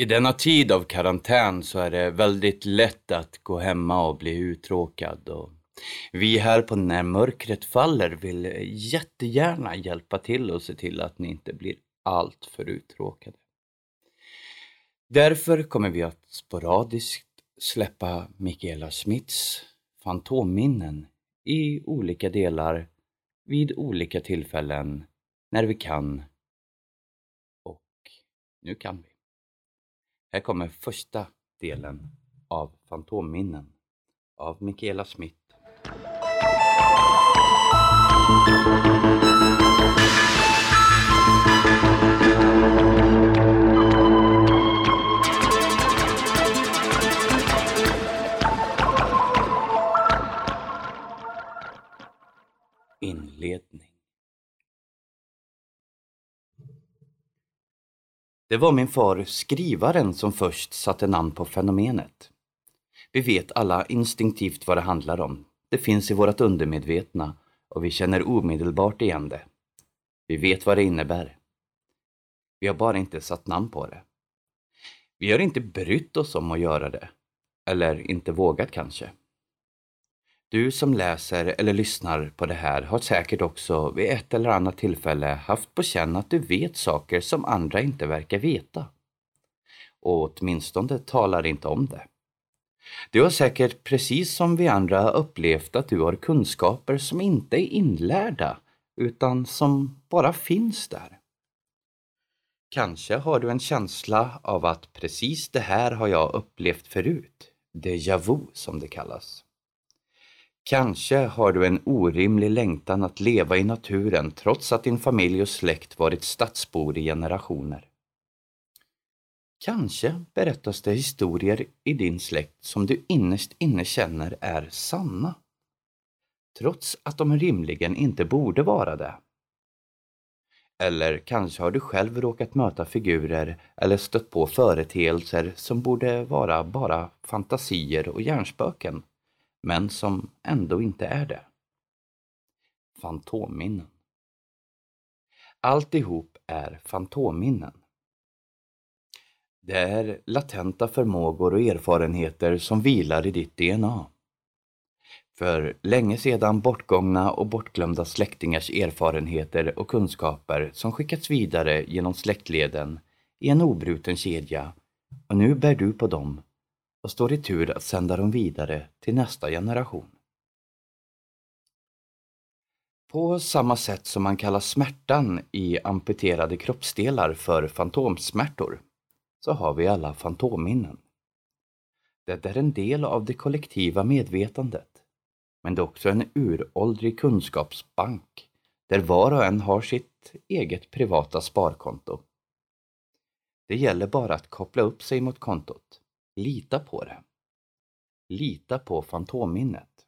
I denna tid av karantän så är det väldigt lätt att gå hemma och bli uttråkad. Och vi här på När mörkret faller vill jättegärna hjälpa till och se till att ni inte blir alltför uttråkade. Därför kommer vi att sporadiskt släppa Mikaela Smiths fantomminnen i olika delar vid olika tillfällen när vi kan. Och nu kan vi. Här kommer första delen av Fantomminnen av Michaela Smith. Det var min far, skrivaren, som först satte namn på fenomenet. Vi vet alla instinktivt vad det handlar om. Det finns i vårt undermedvetna och vi känner omedelbart igen det. Vi vet vad det innebär. Vi har bara inte satt namn på det. Vi har inte brytt oss om att göra det. Eller inte vågat kanske. Du som läser eller lyssnar på det här har säkert också vid ett eller annat tillfälle haft på känn att du vet saker som andra inte verkar veta. Och åtminstone talar inte om det. Du har säkert precis som vi andra upplevt att du har kunskaper som inte är inlärda utan som bara finns där. Kanske har du en känsla av att precis det här har jag upplevt förut. Déjà vu som det kallas. Kanske har du en orimlig längtan att leva i naturen trots att din familj och släkt varit stadsbor i generationer. Kanske berättas det historier i din släkt som du innerst inne känner är sanna. Trots att de rimligen inte borde vara det. Eller kanske har du själv råkat möta figurer eller stött på företeelser som borde vara bara fantasier och hjärnspöken men som ändå inte är det. Fantomminnen. Alltihop är fantomminnen. Det är latenta förmågor och erfarenheter som vilar i ditt DNA. För länge sedan bortgångna och bortglömda släktingars erfarenheter och kunskaper som skickats vidare genom släktleden i en obruten kedja och nu bär du på dem och står i tur att sända dem vidare till nästa generation. På samma sätt som man kallar smärtan i amputerade kroppsdelar för fantomsmärtor, så har vi alla fantomminnen. Det är en del av det kollektiva medvetandet, men det är också en uråldrig kunskapsbank där var och en har sitt eget privata sparkonto. Det gäller bara att koppla upp sig mot kontot. Lita på det. Lita på fantomminnet.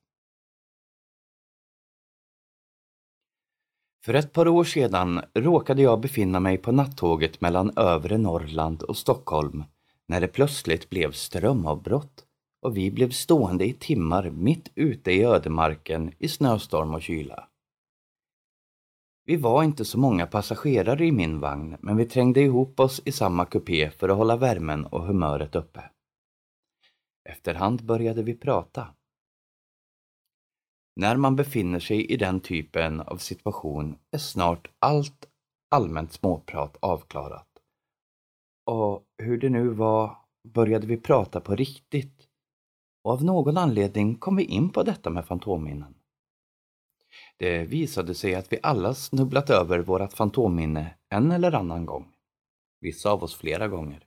För ett par år sedan råkade jag befinna mig på nattåget mellan övre Norrland och Stockholm när det plötsligt blev strömavbrott och vi blev stående i timmar mitt ute i ödemarken i snöstorm och kyla. Vi var inte så många passagerare i min vagn men vi trängde ihop oss i samma kupé för att hålla värmen och humöret uppe. Efterhand började vi prata. När man befinner sig i den typen av situation är snart allt allmänt småprat avklarat. Och hur det nu var började vi prata på riktigt. Och av någon anledning kom vi in på detta med fantomminnen. Det visade sig att vi alla snubblat över vårat fantomminne en eller annan gång. Vissa av oss flera gånger.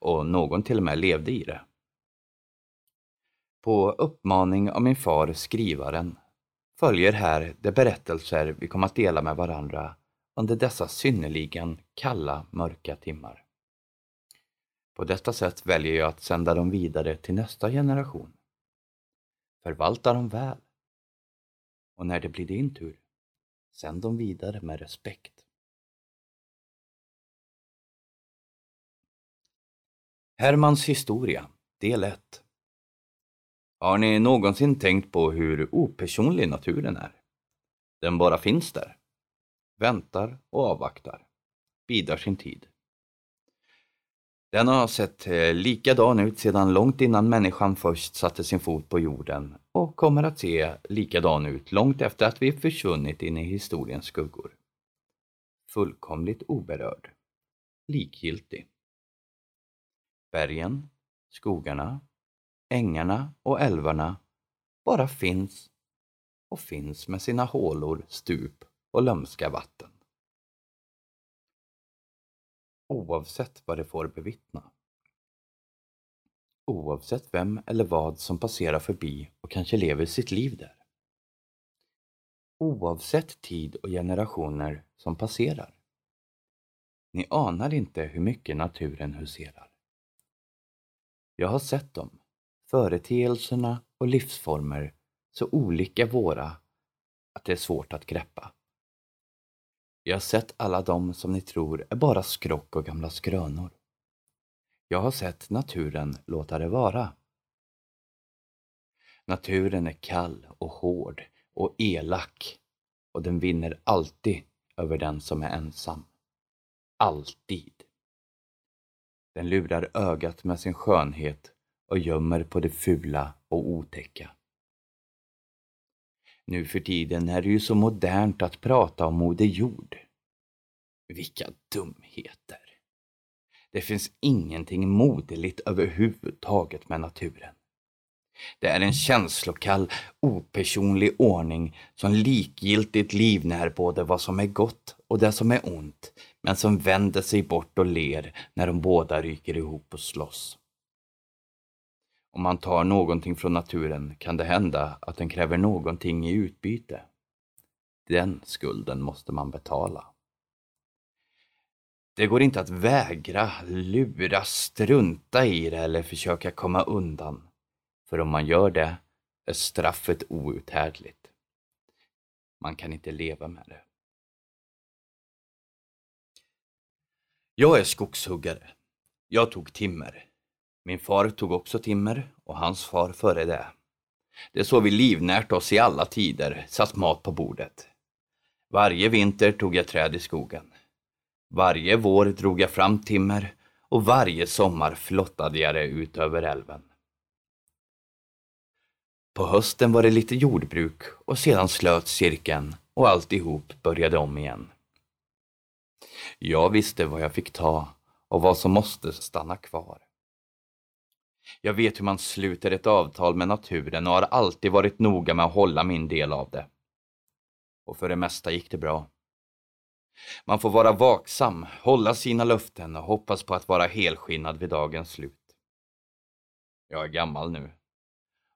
Och någon till och med levde i det. På uppmaning av min far, skrivaren, följer här de berättelser vi kommer att dela med varandra under dessa synnerligen kalla, mörka timmar. På detta sätt väljer jag att sända dem vidare till nästa generation. Förvalta dem väl. Och när det blir din tur, sänd dem vidare med respekt. Hermans historia, del 1 har ni någonsin tänkt på hur opersonlig naturen är? Den bara finns där. Väntar och avvaktar. Bidar sin tid. Den har sett eh, likadan ut sedan långt innan människan först satte sin fot på jorden och kommer att se likadan ut långt efter att vi försvunnit in i historiens skuggor. Fullkomligt oberörd. Likgiltig. Bergen, skogarna, ängarna och älvarna bara finns och finns med sina hålor, stup och lömska vatten. Oavsett vad det får bevittna. Oavsett vem eller vad som passerar förbi och kanske lever sitt liv där. Oavsett tid och generationer som passerar. Ni anar inte hur mycket naturen huserar. Jag har sett dem, företeelserna och livsformer så olika våra att det är svårt att greppa. Jag har sett alla dem som ni tror är bara skrock och gamla skrönor. Jag har sett naturen låta det vara. Naturen är kall och hård och elak och den vinner alltid över den som är ensam. Alltid. Den lurar ögat med sin skönhet och gömmer på det fula och otäcka. Nu för tiden är det ju så modernt att prata om Moder Jord. Vilka dumheter! Det finns ingenting moderligt överhuvudtaget med naturen. Det är en känslokall, opersonlig ordning som likgiltigt livnär både vad som är gott och det som är ont, men som vänder sig bort och ler när de båda ryker ihop och slåss. Om man tar någonting från naturen kan det hända att den kräver någonting i utbyte. Den skulden måste man betala. Det går inte att vägra, lura, strunta i det eller försöka komma undan. För om man gör det är straffet outhärdligt. Man kan inte leva med det. Jag är skogshuggare. Jag tog timmer. Min far tog också timmer och hans far före det. Det är så vi livnärt oss i alla tider, satt mat på bordet. Varje vinter tog jag träd i skogen. Varje vår drog jag fram timmer och varje sommar flottade jag det ut över älven. På hösten var det lite jordbruk och sedan slöt cirkeln och alltihop började om igen. Jag visste vad jag fick ta och vad som måste stanna kvar. Jag vet hur man sluter ett avtal med naturen och har alltid varit noga med att hålla min del av det. Och för det mesta gick det bra. Man får vara vaksam, hålla sina löften och hoppas på att vara helskinnad vid dagens slut. Jag är gammal nu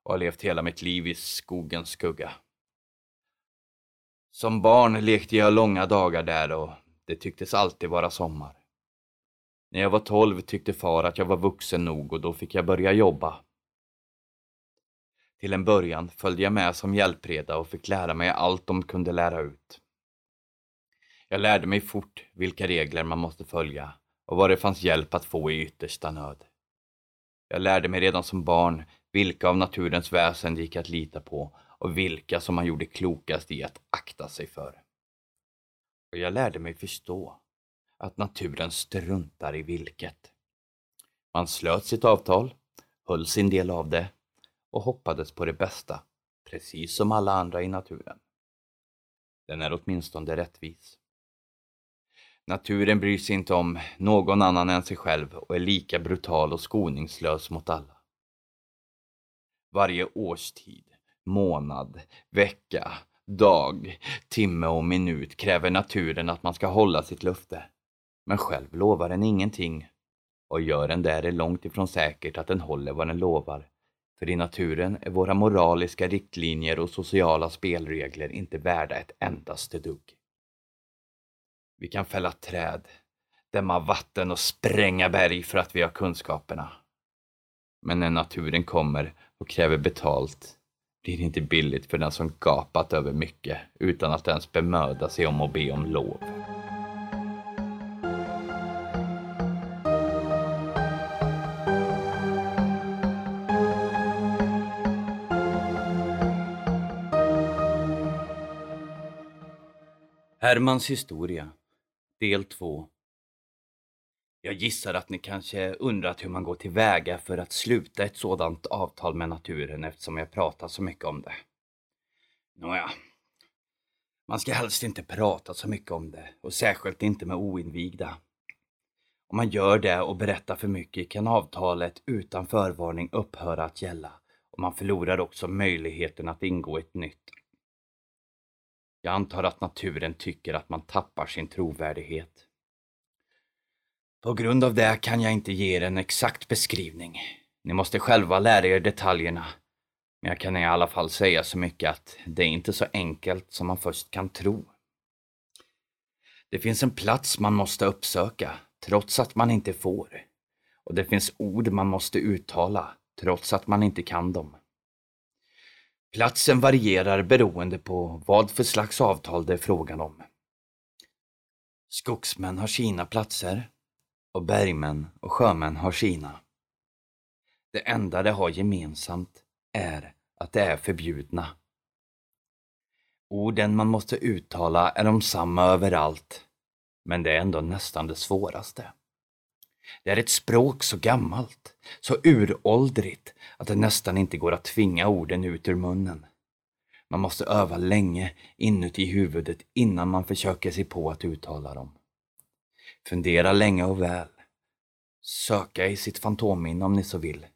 och har levt hela mitt liv i skogens skugga. Som barn lekte jag långa dagar där och det tycktes alltid vara sommar. När jag var tolv tyckte far att jag var vuxen nog och då fick jag börja jobba. Till en början följde jag med som hjälpreda och fick lära mig allt de kunde lära ut. Jag lärde mig fort vilka regler man måste följa och var det fanns hjälp att få i yttersta nöd. Jag lärde mig redan som barn vilka av naturens väsen det gick att lita på och vilka som man gjorde klokast i att akta sig för. Och jag lärde mig förstå att naturen struntar i vilket. Man slöt sitt avtal, höll sin del av det och hoppades på det bästa, precis som alla andra i naturen. Den är åtminstone rättvis. Naturen bryr sig inte om någon annan än sig själv och är lika brutal och skoningslös mot alla. Varje årstid, månad, vecka, dag, timme och minut kräver naturen att man ska hålla sitt löfte. Men själv lovar den ingenting. Och gör den det är det långt ifrån säkert att den håller vad den lovar. För i naturen är våra moraliska riktlinjer och sociala spelregler inte värda ett endaste dugg. Vi kan fälla träd, dämma vatten och spränga berg för att vi har kunskaperna. Men när naturen kommer och kräver betalt blir det inte billigt för den som gapat över mycket utan att ens bemöda sig om att be om lov. Hermans historia Del 2 Jag gissar att ni kanske undrat hur man går tillväga för att sluta ett sådant avtal med naturen eftersom jag pratar så mycket om det. Nåja, man ska helst inte prata så mycket om det och särskilt inte med oinvigda. Om man gör det och berättar för mycket kan avtalet utan förvarning upphöra att gälla och man förlorar också möjligheten att ingå ett nytt. Jag antar att naturen tycker att man tappar sin trovärdighet. På grund av det kan jag inte ge er en exakt beskrivning. Ni måste själva lära er detaljerna. Men jag kan i alla fall säga så mycket att det är inte så enkelt som man först kan tro. Det finns en plats man måste uppsöka, trots att man inte får. Och det finns ord man måste uttala, trots att man inte kan dem. Platsen varierar beroende på vad för slags avtal det är frågan om. Skogsmän har sina platser och bergmän och sjömän har sina. Det enda de har gemensamt är att de är förbjudna. Orden man måste uttala är de samma överallt, men det är ändå nästan det svåraste. Det är ett språk så gammalt, så uråldrigt att det nästan inte går att tvinga orden ut ur munnen. Man måste öva länge inuti huvudet innan man försöker sig på att uttala dem. Fundera länge och väl. Söka i sitt fantomminne om ni så vill,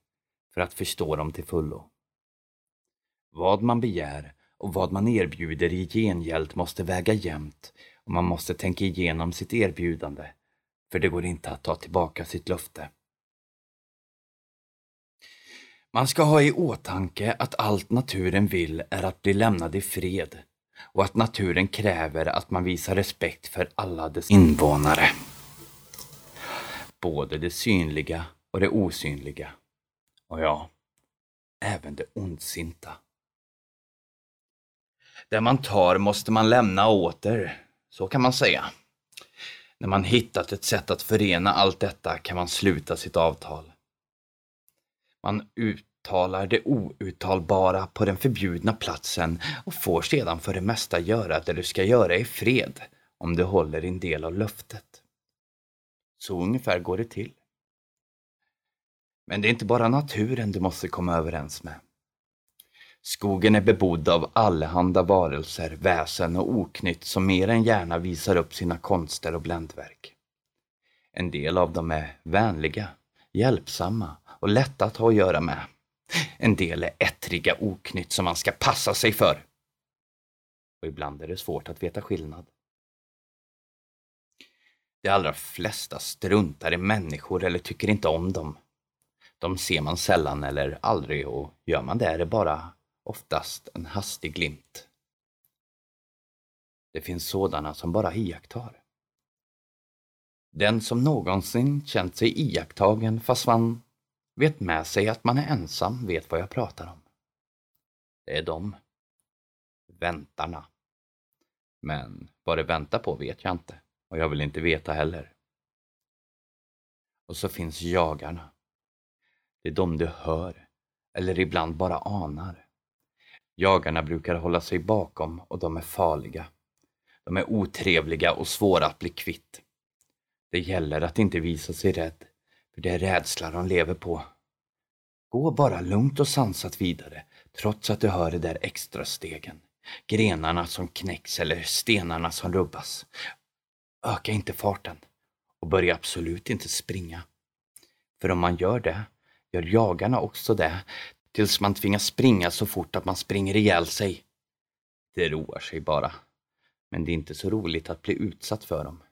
för att förstå dem till fullo. Vad man begär och vad man erbjuder i gengäld måste väga jämnt och man måste tänka igenom sitt erbjudande, för det går inte att ta tillbaka sitt löfte. Man ska ha i åtanke att allt naturen vill är att bli lämnad i fred och att naturen kräver att man visar respekt för alla dess invånare. Både det synliga och det osynliga. Och ja, även det ondsinta. Det man tar måste man lämna åter, så kan man säga. När man hittat ett sätt att förena allt detta kan man sluta sitt avtal. Man uttalar det outtalbara på den förbjudna platsen och får sedan för det mesta göra det du ska göra i fred, om du håller din del av löftet. Så ungefär går det till. Men det är inte bara naturen du måste komma överens med. Skogen är bebodd av allehanda varelser, väsen och oknytt som mer än gärna visar upp sina konster och bländverk. En del av dem är vänliga, hjälpsamma och lätta att ha att göra med. En del är ettriga oknytt som man ska passa sig för. Och ibland är det svårt att veta skillnad. De allra flesta struntar i människor eller tycker inte om dem. De ser man sällan eller aldrig och gör man det är det bara oftast en hastig glimt. Det finns sådana som bara iakttar. Den som någonsin känt sig iakttagen fast man vet med sig att man är ensam vet vad jag pratar om. Det är de. Väntarna. Men vad det väntar på vet jag inte och jag vill inte veta heller. Och så finns jagarna. Det är de du hör eller ibland bara anar. Jagarna brukar hålla sig bakom och de är farliga. De är otrevliga och svåra att bli kvitt. Det gäller att inte visa sig rädd, för det är rädsla de lever på. Gå bara lugnt och sansat vidare, trots att du hör de där extra stegen. Grenarna som knäcks eller stenarna som rubbas. Öka inte farten och börja absolut inte springa. För om man gör det, gör jagarna också det, tills man tvingas springa så fort att man springer ihjäl sig. Det roar sig bara. Men det är inte så roligt att bli utsatt för dem.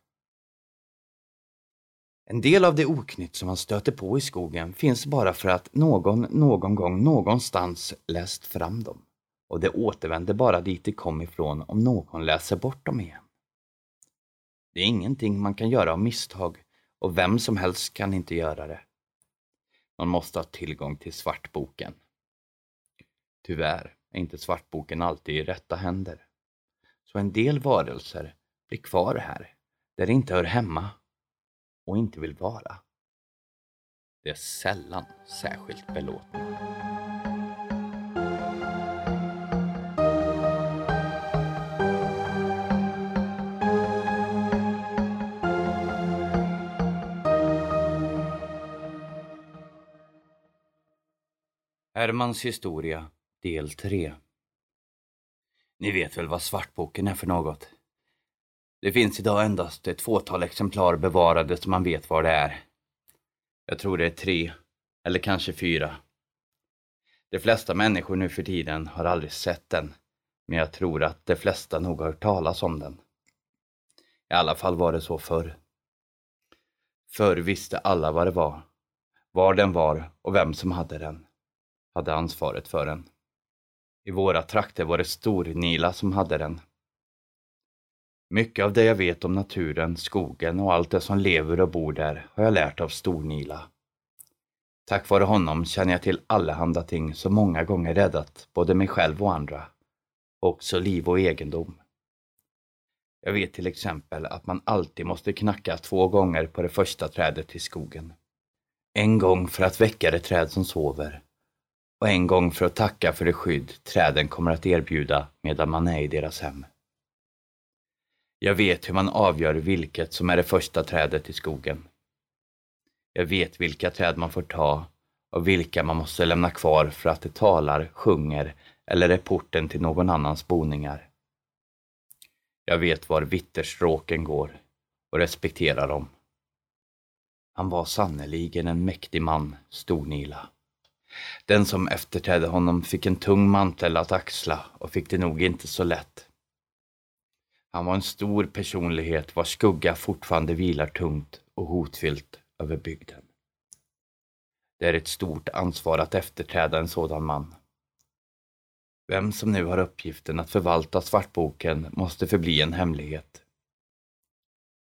En del av det oknytt som man stöter på i skogen finns bara för att någon någon gång någonstans läst fram dem. Och det återvänder bara dit det kom ifrån om någon läser bort dem igen. Det är ingenting man kan göra av misstag och vem som helst kan inte göra det. Man måste ha tillgång till svartboken. Tyvärr är inte svartboken alltid i rätta händer. Så en del varelser blir kvar här, där de inte hör hemma och inte vill vara. Det är sällan särskilt belåtna. Hermans historia del 3 Ni vet väl vad Svartboken är för något? Det finns idag endast ett fåtal exemplar bevarade som man vet var det är. Jag tror det är tre, eller kanske fyra. De flesta människor nu för tiden har aldrig sett den, men jag tror att de flesta nog har hört talas om den. I alla fall var det så förr. Förr visste alla vad det var, var den var och vem som hade den hade ansvaret för den. I våra trakter var det Stornila som hade den. Mycket av det jag vet om naturen, skogen och allt det som lever och bor där har jag lärt av Stornila. Tack vare honom känner jag till allehanda ting som många gånger räddat både mig själv och andra. Också liv och egendom. Jag vet till exempel att man alltid måste knacka två gånger på det första trädet i skogen. En gång för att väcka det träd som sover och en gång för att tacka för det skydd träden kommer att erbjuda medan man är i deras hem. Jag vet hur man avgör vilket som är det första trädet i skogen. Jag vet vilka träd man får ta och vilka man måste lämna kvar för att det talar, sjunger eller är porten till någon annans boningar. Jag vet var vitterstråken går och respekterar dem. Han var sannerligen en mäktig man, Stornila. Den som efterträdde honom fick en tung mantel att axla och fick det nog inte så lätt. Han var en stor personlighet vars skugga fortfarande vilar tungt och hotfyllt över bygden. Det är ett stort ansvar att efterträda en sådan man. Vem som nu har uppgiften att förvalta Svartboken måste förbli en hemlighet.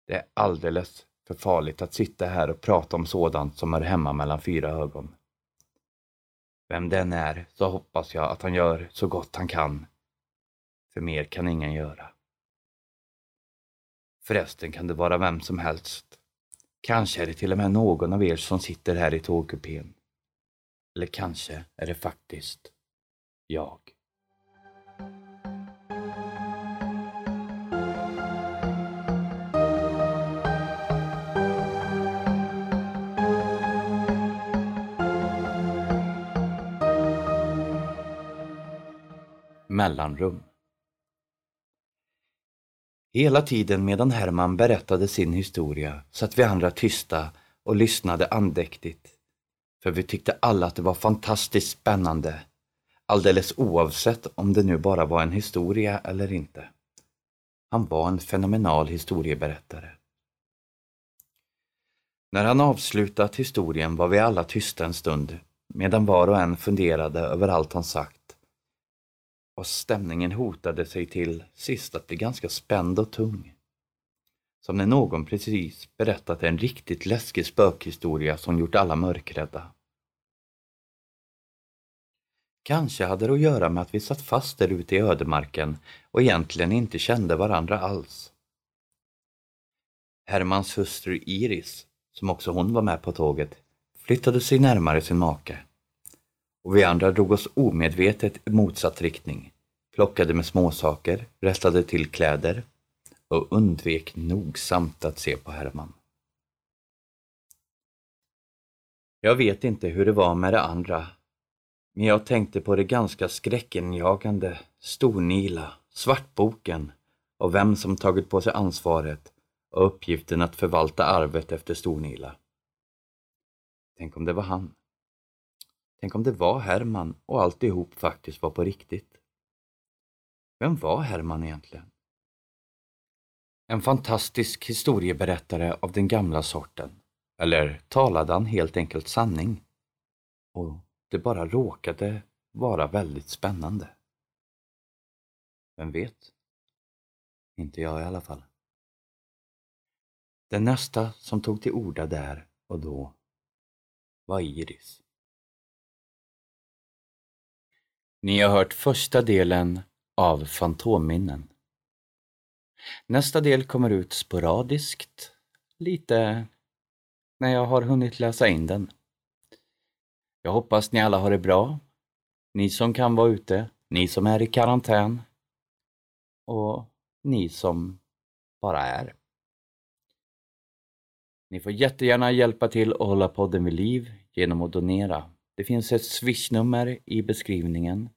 Det är alldeles för farligt att sitta här och prata om sådant som hör hemma mellan fyra ögon. Vem den är så hoppas jag att han gör så gott han kan. För mer kan ingen göra. Förresten kan det vara vem som helst. Kanske är det till och med någon av er som sitter här i tågkupén. Eller kanske är det faktiskt jag. Mellanrum Hela tiden medan Herman berättade sin historia satt vi andra tysta och lyssnade andäktigt. För vi tyckte alla att det var fantastiskt spännande, alldeles oavsett om det nu bara var en historia eller inte. Han var en fenomenal historieberättare. När han avslutat historien var vi alla tysta en stund, medan var och en funderade över allt han sagt och stämningen hotade sig till sist att bli ganska spänd och tung. Som när någon precis berättat en riktigt läskig spökhistoria som gjort alla mörkrädda. Kanske hade det att göra med att vi satt fast där ute i ödemarken och egentligen inte kände varandra alls. Hermans hustru Iris, som också hon var med på tåget, flyttade sig närmare sin make och vi andra drog oss omedvetet i motsatt riktning, plockade med småsaker, rättade till kläder och undvek nogsamt att se på Herman. Jag vet inte hur det var med det andra, men jag tänkte på det ganska skräckenjagande, Stornila, Svartboken och vem som tagit på sig ansvaret och uppgiften att förvalta arvet efter Stornila. Tänk om det var han. Tänk om det var Herman och alltihop faktiskt var på riktigt. Vem var Herman egentligen? En fantastisk historieberättare av den gamla sorten. Eller talade han helt enkelt sanning? Och det bara råkade vara väldigt spännande. Vem vet? Inte jag i alla fall. Den nästa som tog till orda där och då var Iris. Ni har hört första delen av Fantomminnen. Nästa del kommer ut sporadiskt, lite när jag har hunnit läsa in den. Jag hoppas ni alla har det bra. Ni som kan vara ute, ni som är i karantän och ni som bara är. Ni får jättegärna hjälpa till att hålla podden vid liv genom att donera det finns ett swishnummer i beskrivningen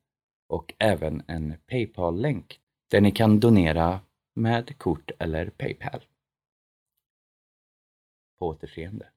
och även en Paypal-länk där ni kan donera med kort eller Paypal. På återseende.